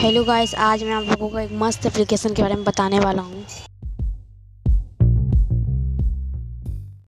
Hello guys आज मैं आप लोगों को एक मस्त एप्लीकेशन के बारे में बताने वाला हूँ।